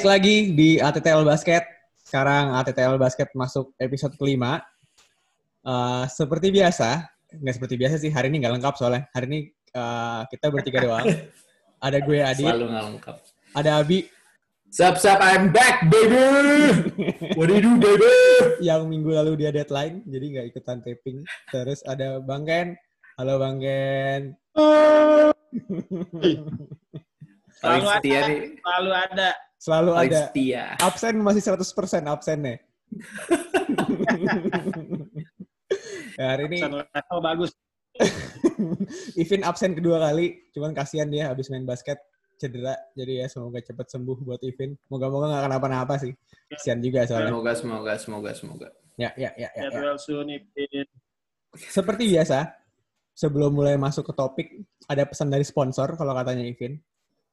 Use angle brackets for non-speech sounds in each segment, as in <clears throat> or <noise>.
Balik lagi di ATTL Basket. Sekarang ATTL Basket masuk episode kelima. Uh, seperti biasa, nggak seperti biasa sih, hari ini nggak lengkap soalnya. Hari ini uh, kita bertiga doang. Ada gue Adi. Selalu nggak lengkap. Ada Abi. Sup, sup, I'm back, baby! What do you do, baby? Yang minggu lalu dia deadline, jadi nggak ikutan taping. Terus ada Bang Ken. Halo Bang Ken. Selalu Paling setia nih. selalu ada. Selalu Paling ada. setia. Absen masih 100% absennya. <laughs> ya, hari ini level bagus. <laughs> Ivin absen kedua kali, cuman kasihan dia habis main basket cedera. Jadi ya semoga cepat sembuh buat Ivin. Moga-moga nggak kenapa-napa sih. Kasihan juga soalnya. Semoga, semoga, semoga, semoga. Ya, ya, ya, ya, ya. Seperti biasa, sebelum mulai masuk ke topik, ada pesan dari sponsor kalau katanya Ivin.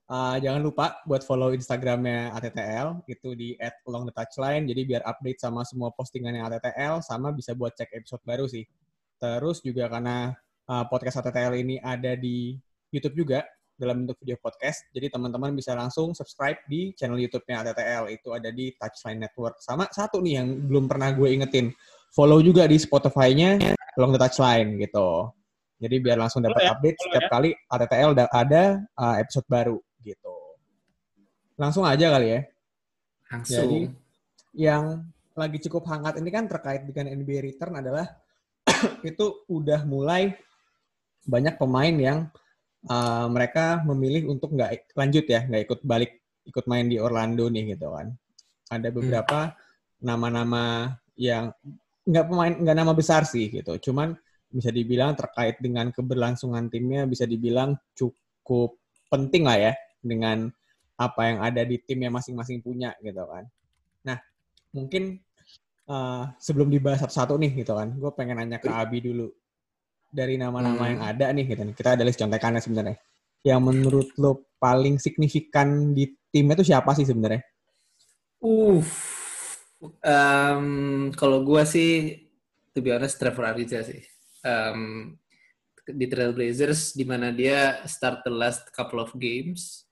Uh, jangan lupa buat follow Instagramnya ATTL, itu di at along the touchline, jadi biar update sama semua postingannya ATTL, sama bisa buat cek episode baru sih. Terus juga karena uh, podcast ATTL ini ada di YouTube juga, dalam bentuk video podcast, jadi teman-teman bisa langsung subscribe di channel YouTube-nya ATTL, itu ada di Touchline Network. Sama satu nih yang belum pernah gue ingetin, follow juga di Spotify-nya Along the Touchline gitu. Jadi biar langsung dapat ya, update setiap ya. kali ATTL da- ada uh, episode baru gitu. Langsung aja kali ya. Langsung. Jadi yang lagi cukup hangat ini kan terkait dengan NBA return adalah <clears throat> itu udah mulai banyak pemain yang uh, mereka memilih untuk nggak lanjut ya, nggak ikut balik ikut main di Orlando nih gitu kan. Ada beberapa nama-nama yang nggak pemain nggak nama besar sih gitu, cuman bisa dibilang terkait dengan keberlangsungan timnya bisa dibilang cukup penting lah ya dengan apa yang ada di timnya masing-masing punya gitu kan. Nah, mungkin uh, sebelum dibahas satu-satu nih gitu kan, gue pengen nanya ke Abi dulu dari nama-nama Hmm. yang ada nih gitu. Kita ada list contekannya sebenarnya. Yang menurut lo paling signifikan di timnya tuh siapa sih sebenarnya? Uh, um, kalau gua sih, to be honest, Trevor Ariza sih. Um, di Trailblazers, di mana dia start the last couple of games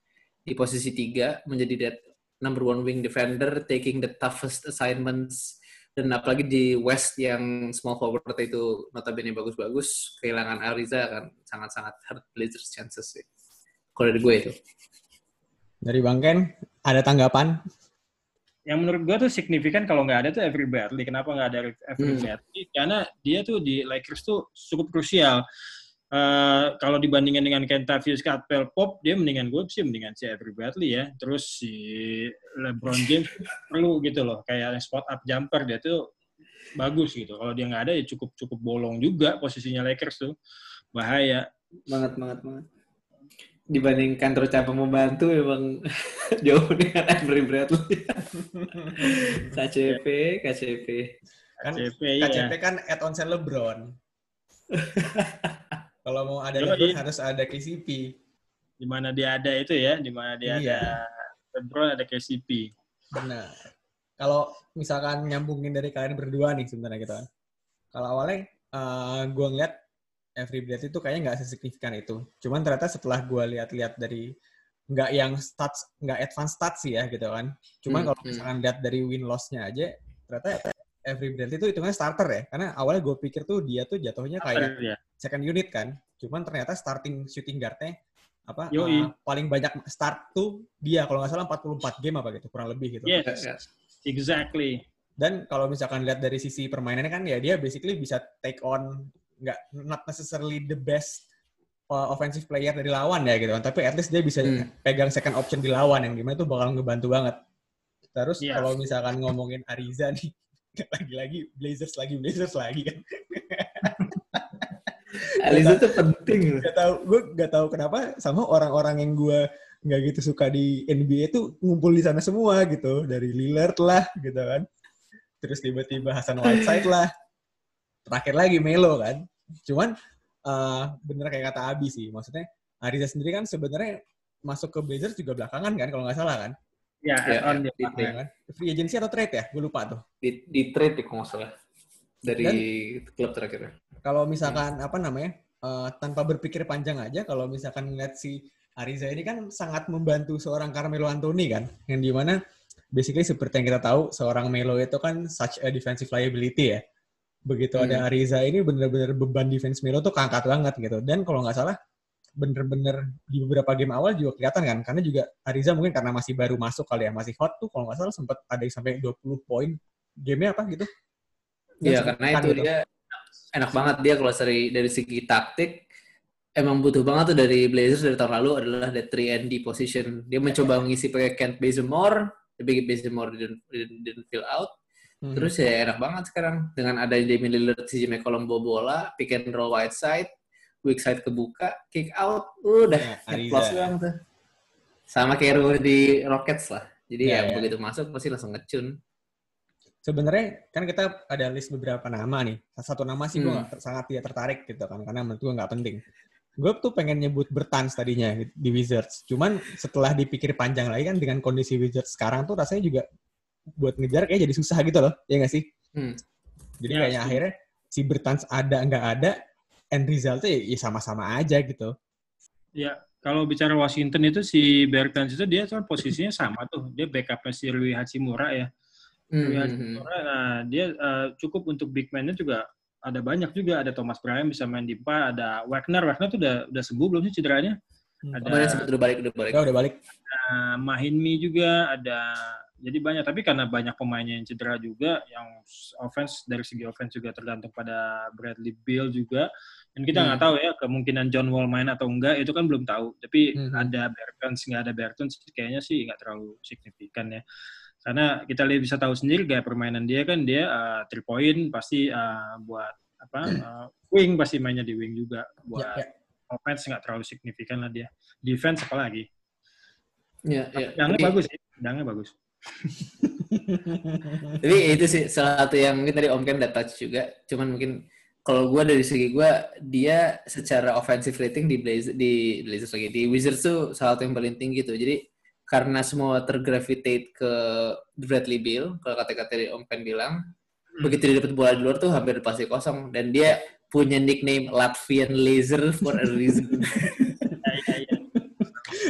di posisi tiga, menjadi that number one wing defender, taking the toughest assignments, dan apalagi di West yang small forward itu notabene bagus-bagus, kehilangan Ariza akan sangat-sangat hurt Blazers chances sih. Kalau dari gue itu. Dari Bang Ken, ada tanggapan? Yang menurut gue tuh signifikan kalau nggak ada tuh Avery Bradley. Kenapa nggak ada Avery Hmm. Bradley? Karena dia tuh di Lakers tuh cukup krusial. Eh, kalau dibandingkan dengan Kentavious Caldwell Pop, dia mendingan gue sih mendingan si Avery Bradley ya. Terus si LeBron James perlu gitu loh, kayak spot up jumper dia tuh bagus gitu. Kalau dia nggak ada ya cukup cukup bolong juga posisinya Lakers tuh bahaya. banget banget banget dibanding kantor cabang membantu memang <laughs> jauh dengan Avery Bradley <laughs> KCP KCP Kan KCP, iya. KCP kan add on LeBron. <laughs> Kalau mau ada LeBron di- harus ada KCP. di mana dia ada itu ya, di mana dia Iya. ada LeBron ada KCP. Benar. Kalau misalkan nyambungin dari kalian berdua nih sebenarnya gitu kan. Kalau awalnya eh gue ngeliat Every Bradley itu kayaknya nggak sesignifikan itu. Cuman ternyata setelah gue lihat-lihat dari nggak yang stats, nggak advance stats sih ya gitu kan. Cuman Hmm, kalau hmm. misalkan lihat dari win loss-nya aja, ternyata Every Bradley itu hitungannya starter ya. Karena awalnya gue pikir tuh dia tuh jatuhnya kayak Ya. second unit kan. Cuman ternyata starting shooting guard-nya apa Yoi. eh, paling banyak start tuh dia kalau nggak salah 44 game apa gitu kurang lebih gitu. Yes, Ya, ya. exactly. Dan kalau misalkan lihat dari sisi permainannya kan ya dia basically bisa take on nggak not necessarily the best uh, offensive player dari lawan ya gitu kan. Tapi at least dia bisa Hmm. pegang second option di lawan yang di mana itu bakal ngebantu banget. Terus Iya. kalau misalkan ngomongin Ariza nih <laughs> lagi-lagi Blazers lagi Blazers lagi. <laughs> Kan. Aliza tuh penting. Gak tahu gue gak tahu kenapa sama orang-orang yang gue nggak gitu suka di NBA itu ngumpul di sana semua gitu. Dari Lillard lah gitu kan. Terus tiba-tiba Hasan Whiteside lah. Terakhir lagi Melo kan. Cuman eh, bener kayak kata Abi sih. Maksudnya Ariza sendiri kan sebenarnya masuk ke Blazers juga belakangan kan kalau nggak salah kan Ya, Ya, add-on ya, di- Ya kan? free agency atau trade ya gue lupa tuh Di, di trade ya kalau nggak salah. Dari klub terakhir. kalau misalkan apa namanya eh, tanpa berpikir panjang aja kalau misalkan ngeliat si Ariza ini kan sangat membantu seorang Carmelo Anthony kan, yang di mana basically seperti yang kita tahu seorang Melo itu kan such a defensive liability ya. Begitu Hmm. ada Ariza ini bener-bener beban defense Melo tuh keangkat banget gitu. Dan kalau nggak salah bener-bener di beberapa game awal juga kelihatan kan, karena juga Ariza mungkin karena masih baru masuk kali ya, masih hot tuh kalau nggak salah sempat ada yang sampai 20 poin. Gamenya apa gitu? Iya, karena itu gitu. dia enak banget dia kalau dari dari segi taktik emang butuh banget tuh dari Blazers dari tahun lalu adalah the 3 and D position. Dia mencoba mengisi pakai Kent Bazemore, tapi Bazemore didn't, didn't, didn't fill out. Hmm. Terus ya enak banget sekarang dengan ada Damian Lillard, CJ McCollum bawa bola, pick and roll wide side, weak side kebuka, kick out, udah Ya, <laughs> ngeplos Ariza. doang tuh. Sama kayak Ru di Rockets lah. Jadi Ya, ya, ya. begitu masuk pasti langsung ngecun. Sebenarnya kan kita ada list beberapa nama nih. Satu nama sih gue Hmm. sangat tidak tertarik gitu kan, karena menurut gue nggak penting. Gue tuh pengen nyebut Bertans tadinya di- Wizards. Cuman setelah dipikir panjang lagi kan dengan kondisi Wizards sekarang tuh rasanya juga buat ngejar kayak jadi susah gitu loh, ya nggak sih? Hmm. Jadi Ya, kayaknya setuju. akhirnya si Bertans ada nggak ada, end resultnya ya, ya sama-sama aja gitu. Ya, kalau bicara Washington itu si Bertans itu dia kan posisinya sama tuh. Dia backupnya si Rui Hachimura ya. Hmm, Rui hmm, hmm. Hachimura, nah, dia eh, cukup untuk big man-nya juga ada banyak juga. Ada Thomas Bryant bisa main di empat, ada Wagner. Wagner tuh udah udah sembuh belum sih cederanya? Hmm. Ada sempat udah balik, udah balik. Ya udah balik. uh, Mahinmi juga ada jadi banyak tapi karena banyak pemainnya yang cedera juga yang offense dari segi offense juga tergantung pada Bradley Beal juga dan kita Hmm. nggak tahu ya kemungkinan John Wall main atau enggak itu kan belum tahu tapi Hmm. ada Bertans nggak ada Bertans kayaknya sih nggak terlalu signifikan ya karena kita lihat bisa tahu sendiri gaya permainan dia kan dia uh, three point pasti uh, buat apa uh, wing pasti mainnya di wing juga buat Ya, ya. offense nggak terlalu signifikan lah dia defense apalagi Ya, ya. Dangnya Tapi- bagus sih, bagus. <laughs> Tapi itu sih salah satu yang mungkin tadi Om Ken udah touch juga. Cuman mungkin kalau gue dari segi gue, dia secara offensive rating di Blazers, di Blazers lagi, di Wizards tuh salah satu yang paling tinggi tuh. Jadi karena semua tergravitate ke Bradley Beal, kalau kata-kata dari Om Ken bilang, begitu dia dapat bola di luar tuh hampir pasti kosong. Dan dia punya nickname Latvian Laser for a reason. Iya, <laughs> <laughs> iya.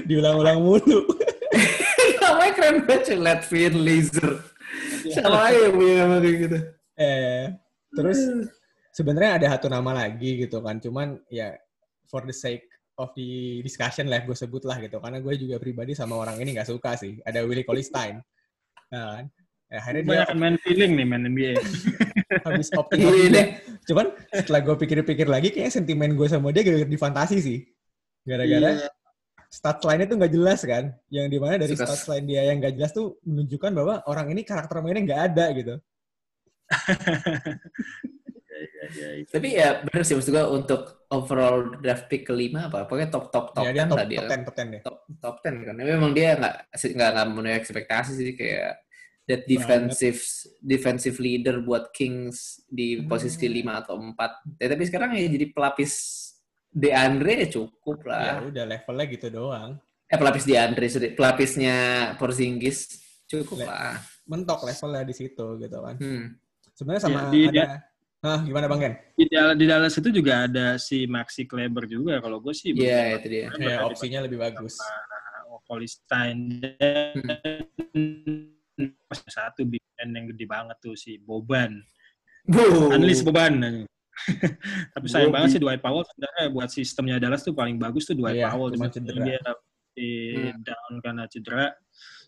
Diulang-ulang mulu. Banget, cuy, Latvian Laser. Siapa lagi yang punya nama kayak gitu? eh, terus sebenarnya ada satu nama lagi gitu kan cuman ya for the sake of the discussion lah gue sebut lah gitu karena gue juga pribadi sama orang ini nggak suka sih ada Willie Cauley-Stein nah, kan Ya, akhirnya dia Banyak main feeling nih main NBA. <laughs> habis <laughs> opting Iya deh. cuman setelah gue pikir-pikir lagi kayaknya sentimen gue sama dia gara-gara di fantasi sih gara-gara Iya. Stats line itu nggak jelas kan yang di mana dari Suka- stats line dia yang nggak jelas tuh menunjukkan bahwa orang ini karakter mainnya nggak ada gitu <laughs> Tapi ya bener sih maksud gue untuk overall draft pick kelima apa pokoknya top top top ya dia 10 top, lah dia top 10 top 10 deh top top 10 kan. Memang dia nggak nggak nggak memenuhi ekspektasi sih kayak that defensive defensive leader buat Kings di Hmm. posisi 5 atau 4. Ya, tapi sekarang ya jadi pelapis DeAndre ya cukup ya lah. udah levelnya gitu doang Eh pelapis DeAndre, pelapisnya Porzingis cukup Le- lah. mentok levelnya di situ gitu kan Hmm. sebenarnya sama Ya, di- ada Hah, gimana bang Ken? Di, di Dallas itu juga ada si Maxi Kleber juga. Kalau gue sih Iya, itu dia. Ya, opsinya lebih bagus. Holly Stein dan satu big yang gede banget tuh si Boban. Bu. Unleash Boban. <laughs> Tapi sayang banget sih Dwight Powell sebenarnya buat sistemnya Dallas tuh paling bagus tuh Dwight Iya, Powell. cuma cedera. Dia di Hmm. down karena cedera.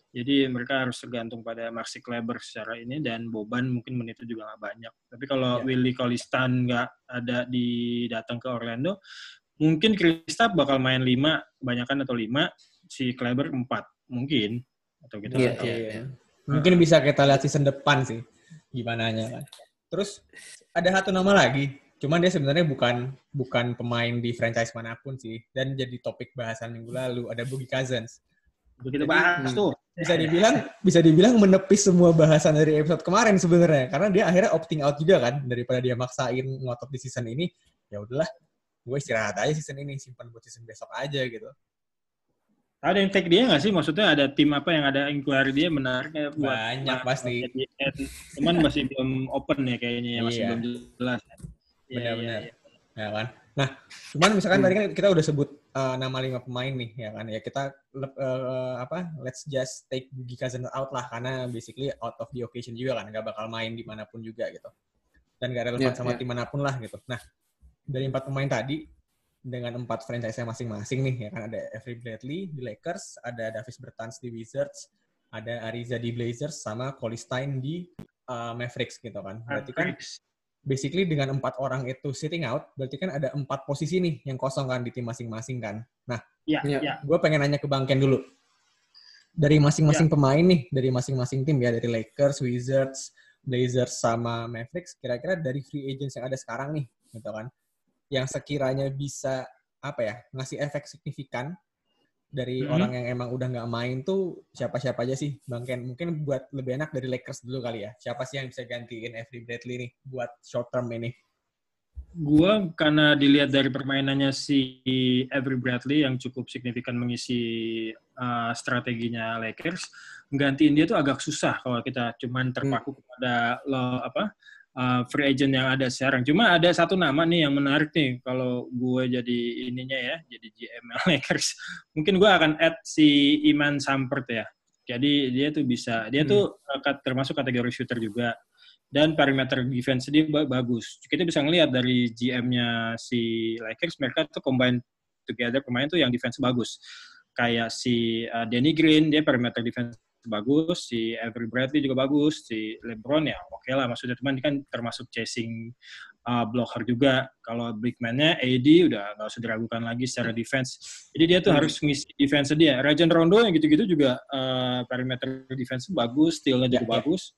Jadi mereka harus tergantung pada Maxi Kleber secara ini dan Boban mungkin menitnya juga nggak banyak. Tapi kalau Iya. Willie Collistan nggak ada di datang ke Orlando, mungkin Kristaps bakal main 5, kebanyakan atau 5, si Kleber 4. Mungkin. Atau kita Iya, nggak tahu. iya, iya. Mungkin bisa kita lihat season depan sih gimana nya kan. Terus ada satu nama lagi, cuman dia sebenarnya bukan bukan pemain di franchise mana pun sih dan jadi topik bahasan minggu lalu ada Boogie Cousins. Begitu bahas tuh. Bisa dibilang bisa dibilang menepis semua bahasan dari episode kemarin sebenarnya karena dia akhirnya opting out juga kan daripada dia maksain ngotot di season ini. Ya udahlah, gue istirahat aja season ini, simpan buat season besok aja gitu. Ada yang take dia nggak sih? Maksudnya ada tim apa yang ada inquiry dia menariknya buat Banyak pasti. Cuman masih belum open ya kayaknya ya, masih Iya. belum jelas. Iya, Benar-benar. iya, iya. Ya kan? Nah, cuman misalkan Hmm. tadi kan kita udah sebut uh, nama lima pemain nih, ya kan? Ya kita uh, apa? Let's just take Boogie Cousins out lah, karena basically out of the occasion juga kan, nggak bakal main di mana pun juga gitu. Dan nggak relevan Ya, sama ya. tim mana pun lah gitu. Nah, dari empat pemain tadi dengan empat franchise masing-masing nih, ya kan ada Avery Bradley di Lakers, ada Davis Bertans di Wizards, ada Ariza di Blazers, sama Cole Stein di uh, Mavericks gitu kan. Berarti kan basically dengan empat orang itu sitting out, berarti kan ada empat posisi nih yang kosong kan di tim masing-masing kan. Nah, Ya, Iya. ya. gue pengen nanya ke Bang Ken dulu. Dari masing-masing pemain nih, dari masing-masing tim ya, dari Lakers, Wizards, Blazers, sama Mavericks, kira-kira dari free agents yang ada sekarang nih, gitu kan, yang sekiranya bisa apa ya ngasih efek signifikan dari Mhm. orang yang emang udah nggak main tuh siapa-siapa aja sih Bang Ken? Mungkin buat lebih enak dari Lakers dulu kali ya. Siapa sih yang bisa gantiin Avery Bradley nih buat short term ini? Gua karena dilihat dari permainannya si Avery Bradley yang cukup signifikan mengisi uh, strateginya Lakers, gantiin dia tuh agak susah kalau kita cuman terpaku kepada lo apa uh, free agent yang ada sekarang. Cuma ada satu nama nih yang menarik nih kalau gue jadi ininya ya, jadi GM <laughs> Lakers. Mungkin gue akan add si Iman Sampert ya. Jadi dia tuh bisa, dia Hmm. tuh uh, kat- termasuk kategori shooter juga dan perimeter defense dia ba- bagus. Kita bisa ngelihat dari GM-nya si Lakers mereka tuh combine together pemain tuh yang defense bagus. Kayak si uh, Danny Green dia perimeter defense bagus, si Avery Bradley juga bagus, si LeBron ya oke lah maksudnya teman kan termasuk chasing uh, blocker juga. Kalau big man-nya AD udah nggak usah diragukan lagi secara defense. Jadi dia tuh Hmm. harus ngisi defense dia. Rajon Rondo yang gitu-gitu juga uh, perimeter defense bagus, steal-nya Ya, juga ya. bagus.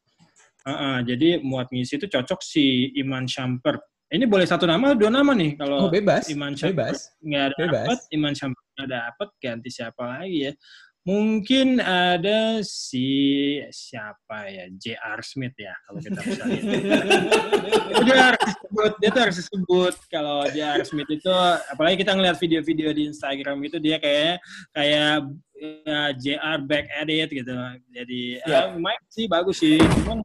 Uh-uh, jadi muat ngisi itu cocok si Iman Shumpert. Ini boleh satu nama, dua nama nih. oh Kalau bebas Iman Shumpert bebas nggak ada Bebas. dapat, Iman Shumpert nggak dapat, ganti siapa lagi ya? Mungkin ada si siapa ya, J.R. Smith ya, kalau kita bisa lihat. <laughs> Dia harus disebut, dia tuh harus disebut kalau J.R. Smith itu, apalagi kita ngeliat video-video di Instagram itu dia kayak kayak ya, JR back at it gitu. Jadi Ya. ah, lumayan sih bagus sih. Cuman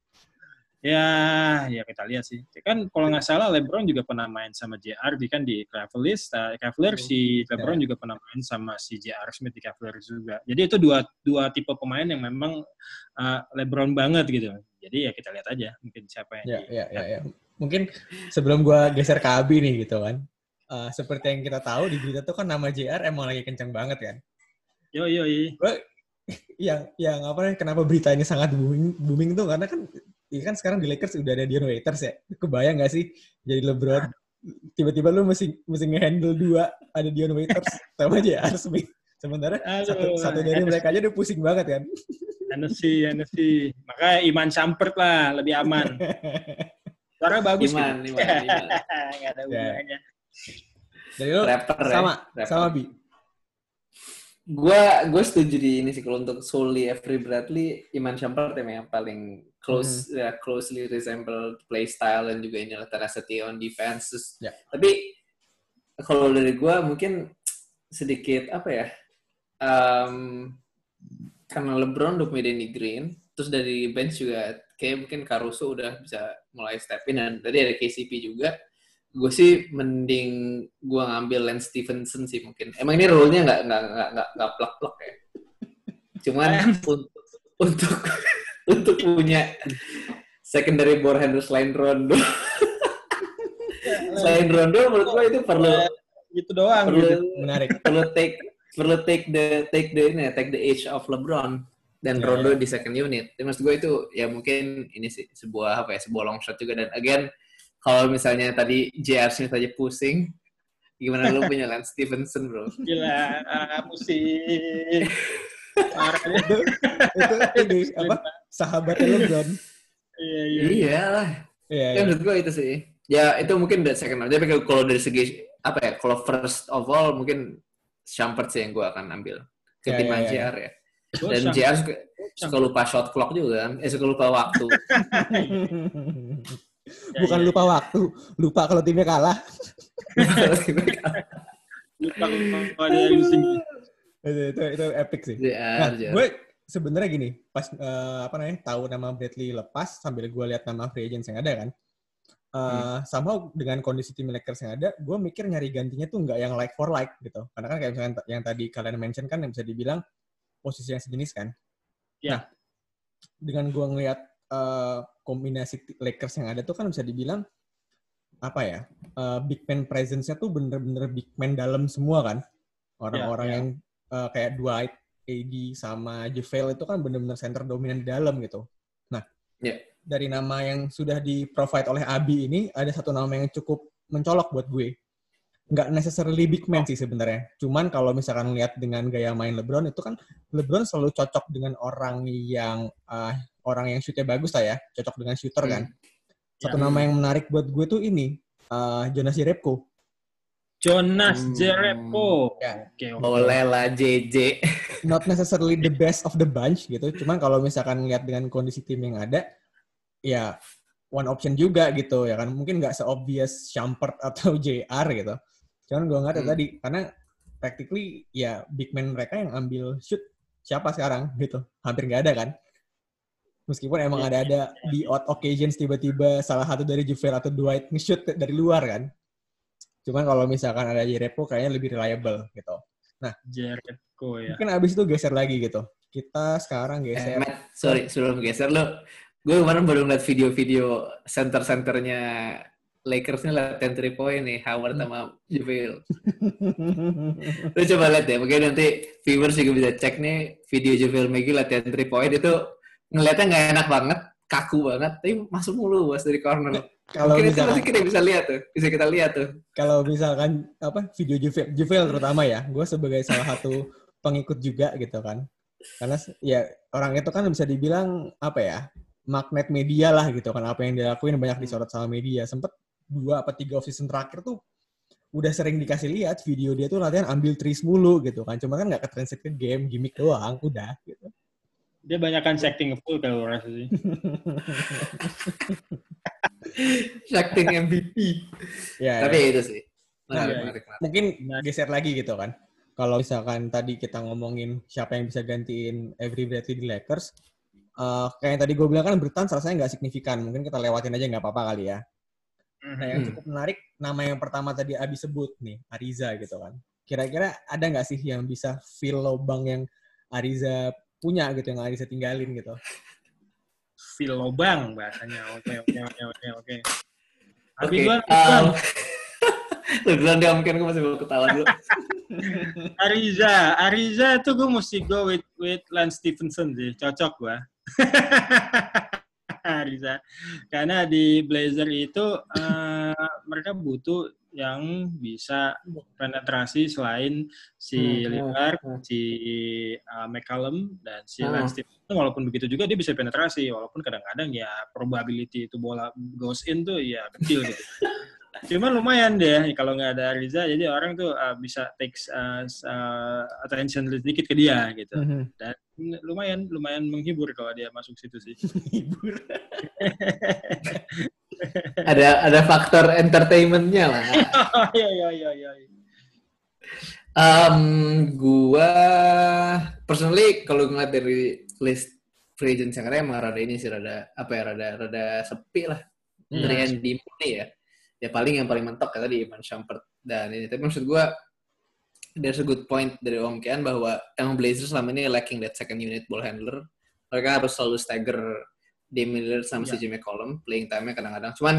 ya ya kita lihat sih. Kan kalau nggak salah LeBron juga pernah main sama JR di kan di Cavaliers. Nah, Cavaliers si LeBron juga pernah main sama si JR Smith di Cavaliers juga. Jadi itu dua dua tipe pemain yang memang uh, LeBron banget gitu. Jadi ya kita lihat aja mungkin siapa yang ya di- ya ya, ya. mungkin sebelum gua geser ke Abi nih gitu kan eh, seperti yang kita tahu di berita tuh kan nama JR emang lagi kenceng banget kan Yo yo yo. yang yang apa kenapa berita ini sangat booming booming tuh karena kan ya kan sekarang di Lakers udah ada Dion Waiters ya kebayang nggak sih jadi LeBron tiba-tiba lu mesti mesti ngehandle dua ada Dion Waiters sama JR Smith sementara satu, Aduh, satu dari Aduh. mereka aja udah pusing banget kan Hennessy, Hennessy. Makanya Iman Sampert lah, lebih aman. Suara bagus Iman, gitu. Iman, Iman. <laughs> Nggak ada Ya. hubungannya. dari lu Rapper ya. sama Rapper. sama Bi Gua gue setuju di ini sih kalau untuk solely Avery Bradley, Iman Shumpert yang paling close Hmm. ya closely resemble play style dan juga inilah tenacity on defense. Terus- Ya. Tapi kalau dari gua mungkin sedikit apa ya? em, karena LeBron punya Danny Green, terus dari bench juga kayak mungkin Caruso udah bisa mulai step in dan tadi ada KCP juga. Gue sih mending gua ngambil Lance Stevenson sih mungkin. Emang ini role-nya nggak nggak nggak nggak nggak plak-plak ya. Cuman untuk untuk <laughs> untuk punya secondary ball handler selain Rondo, <laughs> selain Rondo menurut gua itu perlu Gitu doang. perlu Gitu. menarik perlu take perlu take the take the ini ya, take the age of LeBron dan Ya, Rondo di second unit. Dan maksud gue itu ya mungkin ini sih sebuah apa ya sebuah long shot juga dan again kalau misalnya tadi JR Smith aja pusing, gimana lu punya Lance Stevenson bro? Gila, ah, ya. itu itu ini apa sahabatnya LeBron Iya, iya. Iya lah. Iya, Ya iya. menurut gue itu sih. Ya itu mungkin dari second round. Tapi kalau dari segi apa ya? Kalau first of all mungkin Shumpert sih yang gue akan ambil. Ya, Ketimbang ya, ya. JR ya. Gua Dan JR suka, suka lupa shot clock juga kan. Eh suka lupa waktu. <laughs> Ya, Bukan ya. lupa waktu, lupa kalau timnya kalah. lupa kalau ada yang sini. itu, itu, itu epic sih. JR, Nah, JR. gue sebenarnya gini, pas eh, apa namanya tahu nama Bradley lepas sambil gue lihat nama free agents yang ada kan, uh, sama dengan kondisi tim Lakers yang ada, gue mikir nyari gantinya tuh nggak yang like for like gitu. Karena kan kayak misalkan yang tadi kalian mention kan yang bisa dibilang posisi yang sejenis kan. Ya. Nah, dengan gue ngelihat uh, kombinasi Lakers yang ada tuh kan bisa dibilang apa ya uh, big man presence-nya tuh bener-bener big man dalam semua kan orang-orang Ya, ya. yang uh, kayak Dwight, AD sama JaVale itu kan bener-bener center dominan di dalam gitu. Nah, Ya. dari nama yang sudah di provide oleh Abi ini ada satu nama yang cukup mencolok buat gue. Nggak necessarily big man sih sebenarnya. Cuman kalau misalkan lihat dengan gaya main LeBron itu kan LeBron selalu cocok dengan orang yang uh, orang yang shootnya bagus lah ya, cocok dengan shooter Hmm. kan. Satu Ya. nama yang menarik buat gue tuh ini uh, Jonas Jerebko. Jonas Hmm. Jerebko. Ya. Oke, oke. Boleh lah <laughs> JJ. Not necessarily the best of the bunch gitu. Cuman kalau misalkan lihat dengan kondisi tim yang ada, ya one option juga gitu ya kan. Mungkin nggak se-obvious Shumpert atau <laughs> JR gitu. Cuman gue nggak tahu Hmm. tadi karena practically ya big man mereka yang ambil shoot siapa sekarang gitu. Hampir nggak ada kan. Meskipun emang Iya, ada-ada di odd occasions tiba-tiba salah satu dari Juvel atau Dwight nge-shoot dari luar kan. Cuman kalau misalkan ada Jerebko kayaknya lebih reliable gitu. Jerebko ya. Mungkin abis itu geser lagi gitu. Kita sekarang Eh, geser. Matt, sorry, sebelum geser lo, gue kemarin baru ngeliat video-video center-centernya Lakers ini latihan three point nih, Howard sama JaVale. Lu coba lihat deh, mungkin nanti viewers juga bisa cek nih video JaVale McGee latihan three point itu ngeliatnya nggak enak banget, kaku banget, tapi masuk mulu bos dari corner. kalau mungkin misalkan kita bisa lihat tuh, bisa kita lihat tuh. kalau misalkan apa video Juvel, Juvel terutama ya, gue sebagai salah satu pengikut juga gitu kan. Karena ya orang itu kan bisa dibilang apa ya magnet media lah gitu kan apa yang dia lakuin banyak disorot sama media. Sempet dua apa tiga off season terakhir tuh udah sering dikasih lihat video dia tuh latihan ambil trees mulu gitu kan. Cuma kan nggak ke ke game, gimmick doang, udah gitu. Dia banyakkan setting full kalau rasa sih. Shakting MVP. Ya, Tapi ya. ya itu sih. Nah, Menarik, iya. menarik, menarik. mungkin Nah. geser lagi gitu kan. Kalau misalkan tadi kita ngomongin siapa yang bisa gantiin Avery Bradley di Lakers, eh, kayak yang tadi gue bilang kan Bertans rasanya nggak signifikan. Mungkin kita lewatin aja nggak apa-apa kali ya. Nah, yang cukup menarik, nama yang pertama tadi Abi sebut nih, Ariza gitu kan. Kira-kira ada nggak sih yang bisa fill lobang yang Ariza punya gitu, yang Ariza tinggalin gitu? Feel lobang bahasanya. Oke, oke, oke, oke, oke. Tapi gua um, lu bilang dia mungkin gue masih mau ketawa dulu. <laughs> Ariza, Ariza tuh gue mesti go with with Lance Stevenson sih, cocok gua. <laughs> Ariza, karena di Blazer itu eh, mereka butuh yang bisa penetrasi selain si Hmm, hmm, Lillard, hmm. si uh, McCallum dan si Hmm. Lance Stevenson. Walaupun begitu juga dia bisa penetrasi, walaupun kadang-kadang ya probability itu bola goes in tuh ya kecil gitu. <laughs> Cuman lumayan deh kalau nggak ada Ariza, jadi orang tuh uh, bisa take uh, uh, attention sedikit ke dia gitu. Dan lumayan lumayan menghibur kalau dia masuk situ sih. <laughs> Hibur. <laughs> ada ada faktor entertainmentnya lah. <laughs> Iya iya iya iya. Um, gua personally kalau ngeliat dari list free agents yang ada emang rada ini sih rada apa ya rada rada sepi lah Hmm. dari Andy ya. Ya paling yang paling mentok ya tadi Iman Shumpert dan ini. Tapi maksud gua there's a good point dari Om Kian bahwa emang Blazers selama ini lacking that second unit ball handler. Mereka harus selalu stagger Damian Lillard sama Ya. CJ McCollum playing time-nya kadang-kadang. Cuman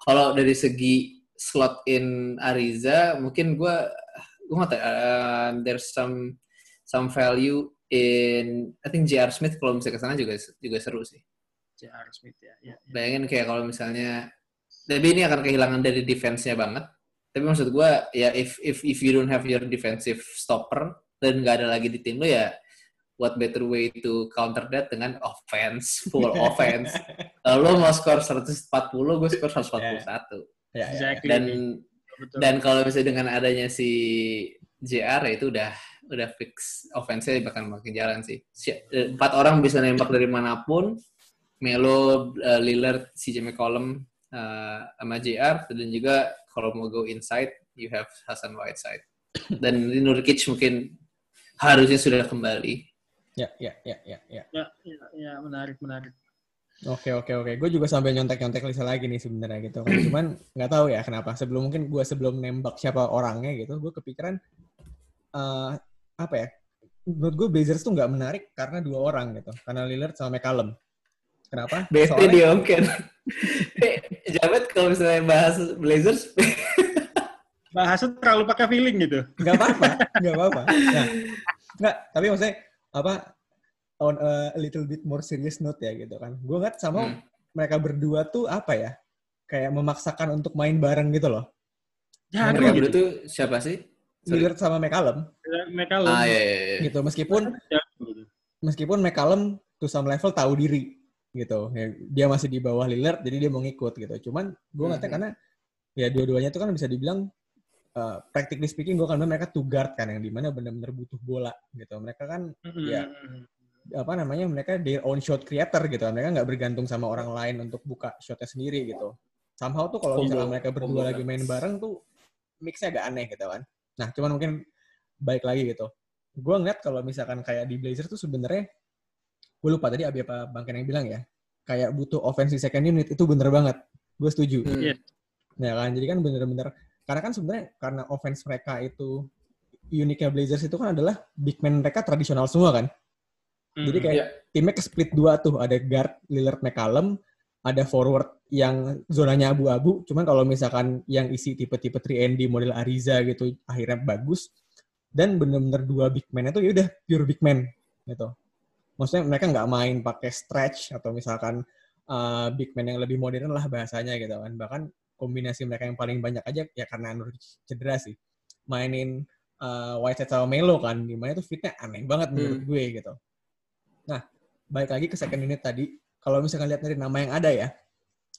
kalau dari segi slot in Ariza mungkin gua gue nggak tahu uh, there's some some value in I think J.R. Smith kalau misalnya ke sana juga juga seru sih. J.R. Smith ya. ya, ya. Bayangin kayak kalau misalnya tapi ini akan kehilangan dari defense-nya banget. Tapi maksud gue ya if if if you don't have your defensive stopper dan nggak ada lagi di tim lo ya what better way to counter that dengan offense, full offense. <laughs> Lo mau skor 140, gue skor 141. Ya, ya, ya. Exactly. Dan Betul. dan kalau misalnya dengan adanya si JR ya itu udah udah fix offense-nya bakal makin jalan sih. Si- eh, Empat orang bisa nembak dari mana pun. Melo, eh, Lillard, CJ McCollum, eh, sama JR. Dan juga kalau mau go inside, you have Hasan Whiteside. Dan Nurkic mungkin harusnya sudah kembali. Ya, ya, ya, ya, ya. Ya, ya, ya, menarik, menarik. Oke oke oke. Gue juga sampai nyontek-nyontek Lisa lagi nih sebenarnya gitu kan. <clears throat> Cuman nggak tahu ya kenapa. Sebelum mungkin gue sebelum nembak siapa orangnya gitu, gue kepikiran eh apa ya? Menurut gue Blazers tuh nggak menarik karena dua orang gitu. Karena Lillard sama McCallum. Kenapa? BT dia oke. <laughs> Jamet kalau misalnya bahas Blazers, Bahasa terlalu pakai feeling gitu. nggak apa-apa, nggak apa-apa. Nah, nggak. Tapi maksudnya apa? On a little bit more serious note ya gitu kan. Gue ngeliat sama Hmm. mereka berdua tuh apa ya? Kayak memaksakan untuk main bareng gitu loh. Jangan mereka gitu. berdua tuh siapa sih? Lillard sama McCallum McCallum. Ah iya iya. iya. gitu. Meskipun Ya, meskipun McCallum to some level tahu diri gitu. Ya, dia masih di bawah Lillard jadi dia mau ngikut gitu. Cuman gue ngeliatnya Mhm. karena ya dua-duanya itu kan bisa dibilang uh, practically speaking gue kan mereka two guard kan yang di mana benar-benar butuh bola gitu. Mereka kan Mm-mm. Ya. apa namanya mereka their own shot creator gitu. Mereka nggak bergantung sama orang lain untuk buka shotnya sendiri gitu. Somehow tuh kalau misalnya mereka berdua lagi main bareng tuh mixnya agak aneh gitu kan. Nah cuman mungkin baik lagi gitu. Gue ngeliat kalau misalkan kayak di Blazers tuh sebenarnya gue lupa tadi Abi apa Bang Ken yang bilang ya. Kayak butuh offensive second unit itu bener banget. Gue setuju. Hmm. Iya. Ya kan, jadi kan bener-bener karena kan sebenarnya karena offense mereka itu uniknya Blazers itu kan adalah big man mereka tradisional semua kan. Hmm. Jadi kayak Iya. timnya ke split dua tuh, ada guard Lillard McCallum, ada forward yang zonanya abu-abu, cuman kalau misalkan yang isi tipe-tipe 3ND model Ariza gitu akhirnya bagus dan bener-bener dua big man itu ya udah pure big man gitu. Maksudnya mereka nggak main pakai stretch atau misalkan uh, big man yang lebih modern lah bahasanya gitu kan. Bahkan kombinasi mereka yang paling banyak aja ya karena Nur cedera sih. Mainin uh, Whiteside sama Melo kan, di mana itu fitnya aneh banget menurut gue gitu. Nah, balik lagi ke second unit tadi, kalau misalkan lihat dari nama yang ada ya,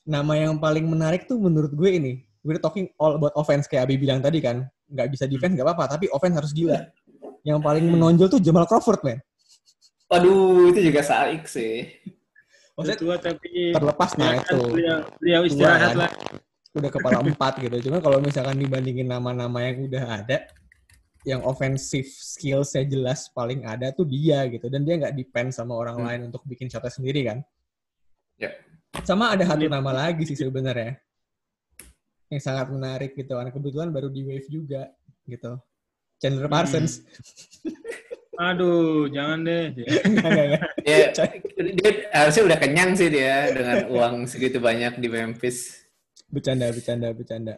nama yang paling menarik tuh menurut gue ini, we're talking all about offense kayak Abi bilang tadi kan, nggak bisa defense nggak apa-apa, tapi offense harus gila. Yang paling menonjol tuh Jamal Crawford, man. Waduh, itu juga saik sih. Maksudnya tua tapi terlepas nah itu beliau, beliau istirahat kan. Udah kepala empat gitu. Cuma kalau misalkan dibandingin nama-nama yang udah ada, yang offensive skills-nya jelas paling ada tuh dia gitu. Dan dia nggak depend sama orang Hmm. lain untuk bikin shotnya sendiri kan. Ya. Sama ada satu Ini- nama lagi sih sebenarnya. Yang sangat menarik gitu. Karena kebetulan baru di wave juga gitu. Chandler Hmm. Parsons. Aduh, jangan deh. Ya, dia harusnya udah kenyang sih dia dengan uang segitu banyak di Memphis. Bercanda, bercanda, bercanda.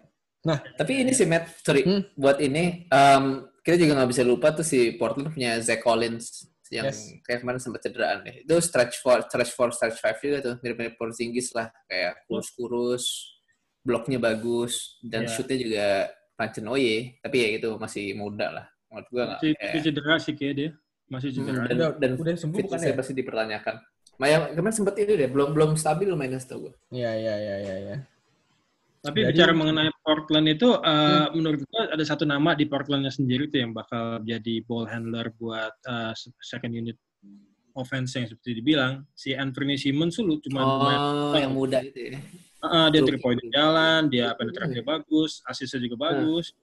Tapi ini sih Matt, sorry, Hmm. buat ini um, kita juga nggak bisa lupa tuh si Portland punya Zach Collins yang Yes. kayak kemarin sempat cederaan deh. Itu stretch for stretch for stretch five juga tuh mirip-mirip Porzingis lah kayak kurus-kurus, bloknya bagus dan Ya. shootnya juga pancen oye. Tapi ya itu masih muda lah. Menurut gua nggak. Masih, kayak- masih cedera sih kayak dia. Masih Hmm, cedera. dan, Udah- dan udah sembuh bukan ya? pasti dipertanyakan. Maya kemarin sempat itu deh, belum belum stabil lumayan setahu gue. Iya, iya, iya, iya. Ya. Tapi Jadi- bicara mengenai Portland itu, uh, menurut gua ada satu nama di Portlandnya sendiri tuh yang bakal jadi ball handler buat uh, second unit offense yang seperti dibilang. Si Anthony Simmons dulu cuma main, Oh, yang muda itu ya. uh, dia three point jalan, dia penetrasinya bagus, asisnya juga bagus.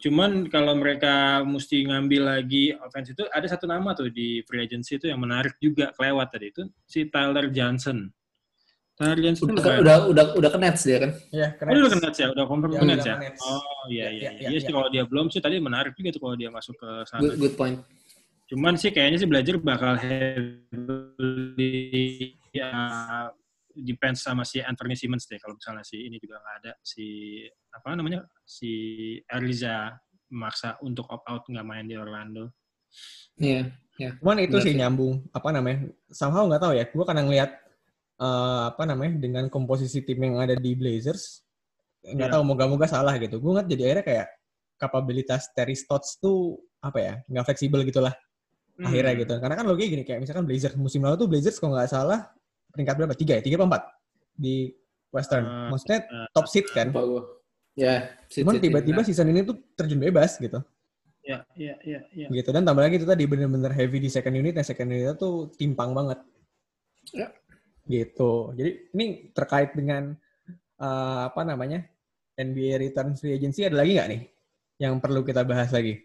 Cuman kalau mereka mesti ngambil lagi offense itu ada satu nama tuh di free agency itu yang menarik juga kelewat tadi itu si Tyler Johnson. Johnson Udah, lumayan- udah udah udah ke Nets dia kan. Iya, Oh, dia udah ke Nets ya? Udah confirm Ya, ke udah Nets ke ya? Nets. Oh, iya, Ya, iya. ya, Iya ya, sih, ya. kalau dia belum sih, tadi menarik juga tuh kalau dia masuk ke sana. Good, good point. Cuman sih kayaknya sih belajar bakal heavily ya, depends sama si Anthony Simmons deh. Kalau misalnya si ini juga nggak ada. Si, apa namanya? Si Ariza maksa untuk opt-out nggak main di Orlando. Iya. Cuman itu Benar sih sih. nyambung apa namanya? Somehow nggak tahu ya. Gue kadang ngeliat eh, apa namanya dengan komposisi tim yang ada di Blazers nggak Iya. tahu moga-moga salah gitu. Gue ngeliat jadi akhirnya kayak kapabilitas Terry Stotts tuh apa ya nggak fleksibel gitulah akhirnya Hmm. gitu. Karena kan logiknya gini kayak misalkan Blazers musim lalu tuh Blazers kalau nggak salah peringkat berapa tiga ya tiga apa empat di Western. Eh, Maksudnya eh, top seed kan. Ya. sit- Cuman tiba-tiba nah. season ini tuh terjun bebas gitu. Ya, ya, ya, ya. gitu dan tambah lagi itu tadi bener-bener heavy di second unit dan second unit tuh timpang banget Ya. Gitu jadi ini terkait dengan eh, apa namanya NBA return free agency ada lagi nggak nih yang perlu kita bahas lagi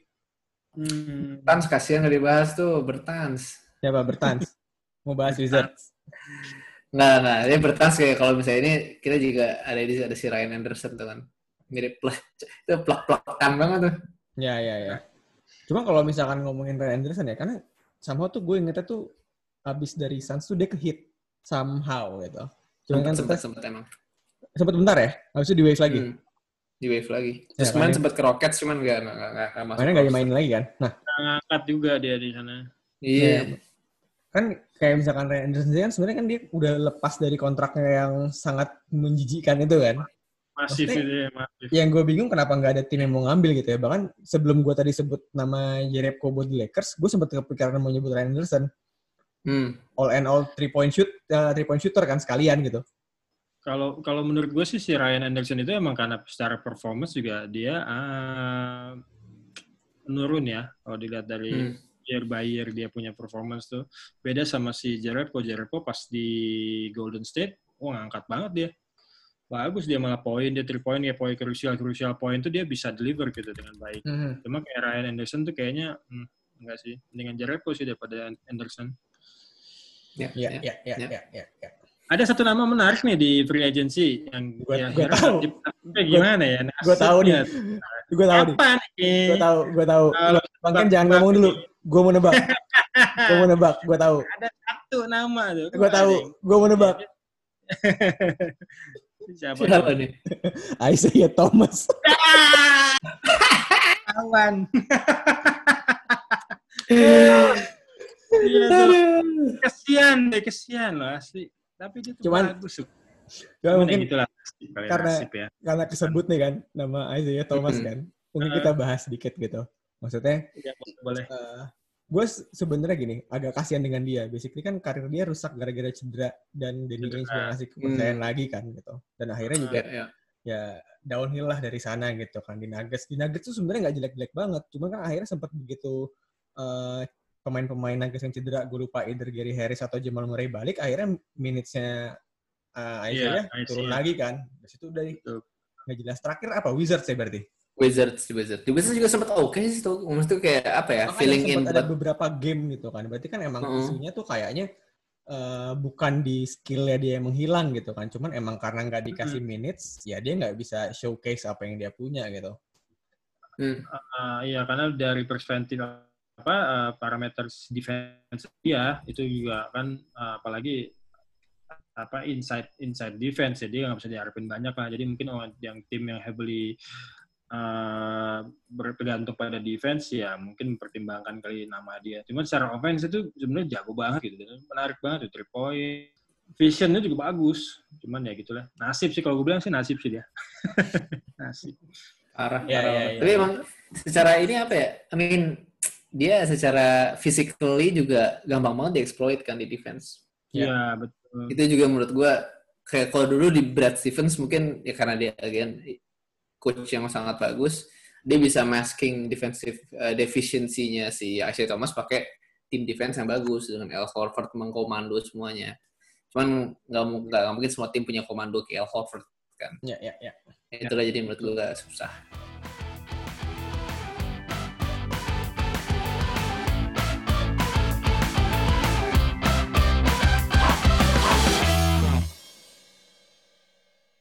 Hmm. Tans kasihan nggak dibahas tuh bertans. siapa bertans mau bahas Wizards Nah, nah, dia bertas kayak kalau misalnya ini kita juga ada di ada si Ryan Anderson tuh kan. Mirip plak, itu plak-plakan banget tuh. Ya, ya, ya. Cuma kalau misalkan ngomongin Ryan Anderson ya, karena somehow tuh gue ingetnya tuh abis dari Suns tuh dia ke hit somehow gitu. Cuma kan Sempet, sempat sempet emang. sempat bentar ya, habis itu di Waves lagi. Hmm. Di wave lagi. Ya, Terus kemarin kan, sempet ke Rockets, cuman nggak nggak nggak nggak masuk. Mainnya nggak dimainin lagi kan. Nah, ngangkat juga dia di sana. Iya. Iya. kan kayak misalkan Ryan Anderson kan sebenarnya kan dia udah lepas dari kontraknya yang sangat menjijikan itu kan. Masif Maksudnya- itu ya, masif. Yang gue bingung kenapa nggak ada tim yang mau ngambil gitu ya. Bahkan sebelum gue tadi sebut nama Jerebko buat di Lakers, gue sempat kepikiran mau nyebut Ryan Anderson. Hmm. All and all three point shoot, uh, three point shooter kan sekalian gitu. Kalau kalau menurut gue sih si Ryan Anderson itu emang karena secara performance juga dia ah, menurun ya. Kalau dilihat dari Hmm. year by year dia punya performance tuh. Beda sama si Jared Poe Jared Poe pas di Golden State wah ngangkat banget dia. Bagus dia malah poin dia three point ya poin krusial krusial poin tuh dia bisa deliver gitu dengan baik. Cuma kayak Ryan Anderson tuh kayaknya hmm, enggak sih. Dengan Jared Poe sih daripada Anderson Ya, Ya, ya. ya, ya, Ya. ya, ya, ya. ada satu nama menarik nih di free agency yang Gua- yang gua tahu. gimana ya Gua tahu nih. Gue tahu nih. apa nih Gue tahu, gue tahu. Bang jangan ngomong dulu. Gue mau nebak. <laughs> Gue mau nebak. Gue tahu. ada satu nama tuh Gue tahu. Gue mau nebak. <laughs> siapa Siapa nih? <laughs> Isaiah Thomas. kawan Iya kesian deh kesian loh asli tapi dia tuh Cuman- bagus Cuman ya mungkin kali karena- nasib ya. karena kesebut nih kan nama Isaiah Thomas Mm-mm. kan. Mungkin Uh. kita bahas sedikit gitu. Maksudnya Ya, boleh gue sebenarnya gini agak kasihan dengan dia. Basically kan karir dia rusak gara-gara cedera dan Danny. Ainge nggak ngasih kepercayaan lagi kan gitu. Dan akhirnya juga Ya, ya. ya downhill lah dari sana gitu kan di Nuggets. Di Nuggets tuh sebenarnya nggak jelek-jelek banget. Cuma kan akhirnya sempat begitu eh, pemain-pemain Nuggets yang cedera, gue lupa either Gary Harris atau Jamal Murray balik, akhirnya minutes-nya eh, Isaiah Iya, turun lagi kan. Dari situ udah Betul. nggak jelas. Terakhir apa? Wizards ya berarti? Wizards, di Wizards. Di Wizards juga sempat oke sih tuh. Maksudnya kayak apa ya? Makanya filling in ada buat beberapa game gitu kan. Berarti kan emang Mm-mm. isunya tuh kayaknya eh, bukan di skillnya dia yang menghilang gitu kan. Cuman emang karena nggak dikasih minutes, ya dia nggak bisa showcase apa yang dia punya gitu. Hmm. Ah, iya karena dari perspektif apa eh, parameter defense dia itu juga kan eh, apalagi apa inside inside defense ya dia nggak bisa diharapin banyak lah. Jadi mungkin orang yang tim yang heavily eh, bergantung pada defense ya mungkin mempertimbangkan kali nama dia. Cuman secara offense itu sebenarnya jago banget gitu. Menarik banget tuh three point. Visionnya juga bagus. Cuman ya gitulah. Nasib sih kalau gue bilang sih nasib sih dia. <laughs> Nasib. Parah, Ya, parah ya, ya, Tapi ya. emang secara ini apa ya? I mean, dia secara physically juga gampang banget dieksploit kan di defense. Ya. Iya betul Itu juga menurut gua kayak kalau dulu di Brad Stevens mungkin ya karena dia again coach yang sangat bagus, dia bisa masking defensive uh, deficiency-nya si Isaiah Thomas pakai tim defense yang bagus dengan Al Horford mengkomando semuanya. Cuman nggak mu- nggak nggak mungkin semua tim punya komando kayak Al Horford kan. Ya, ya, ya. Itulah jadi menurut gua susah.